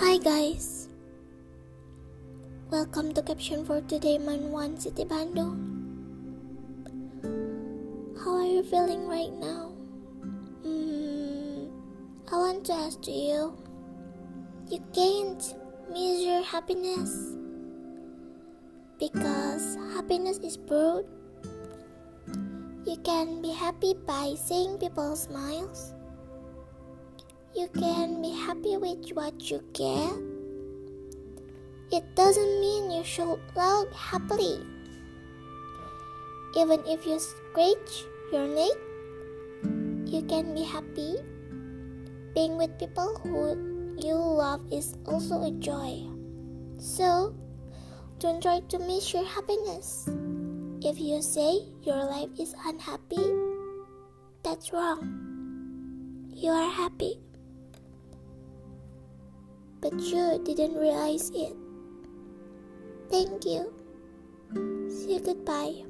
guys, welcome to caption for today Man 1 City Bandung. How are you feeling right now? Mm, I want to ask you, you can't measure happiness because happiness is broad. You can be happy by seeing people smiles you can be happy with what you get. It doesn't mean you should laugh happily. Even if you scratch your neck, you can be happy. Being with people who you love is also a joy. So, don't try to miss your happiness. If you say your life is unhappy, that's wrong. You are happy but you didn't realize it. Thank you. See you goodbye.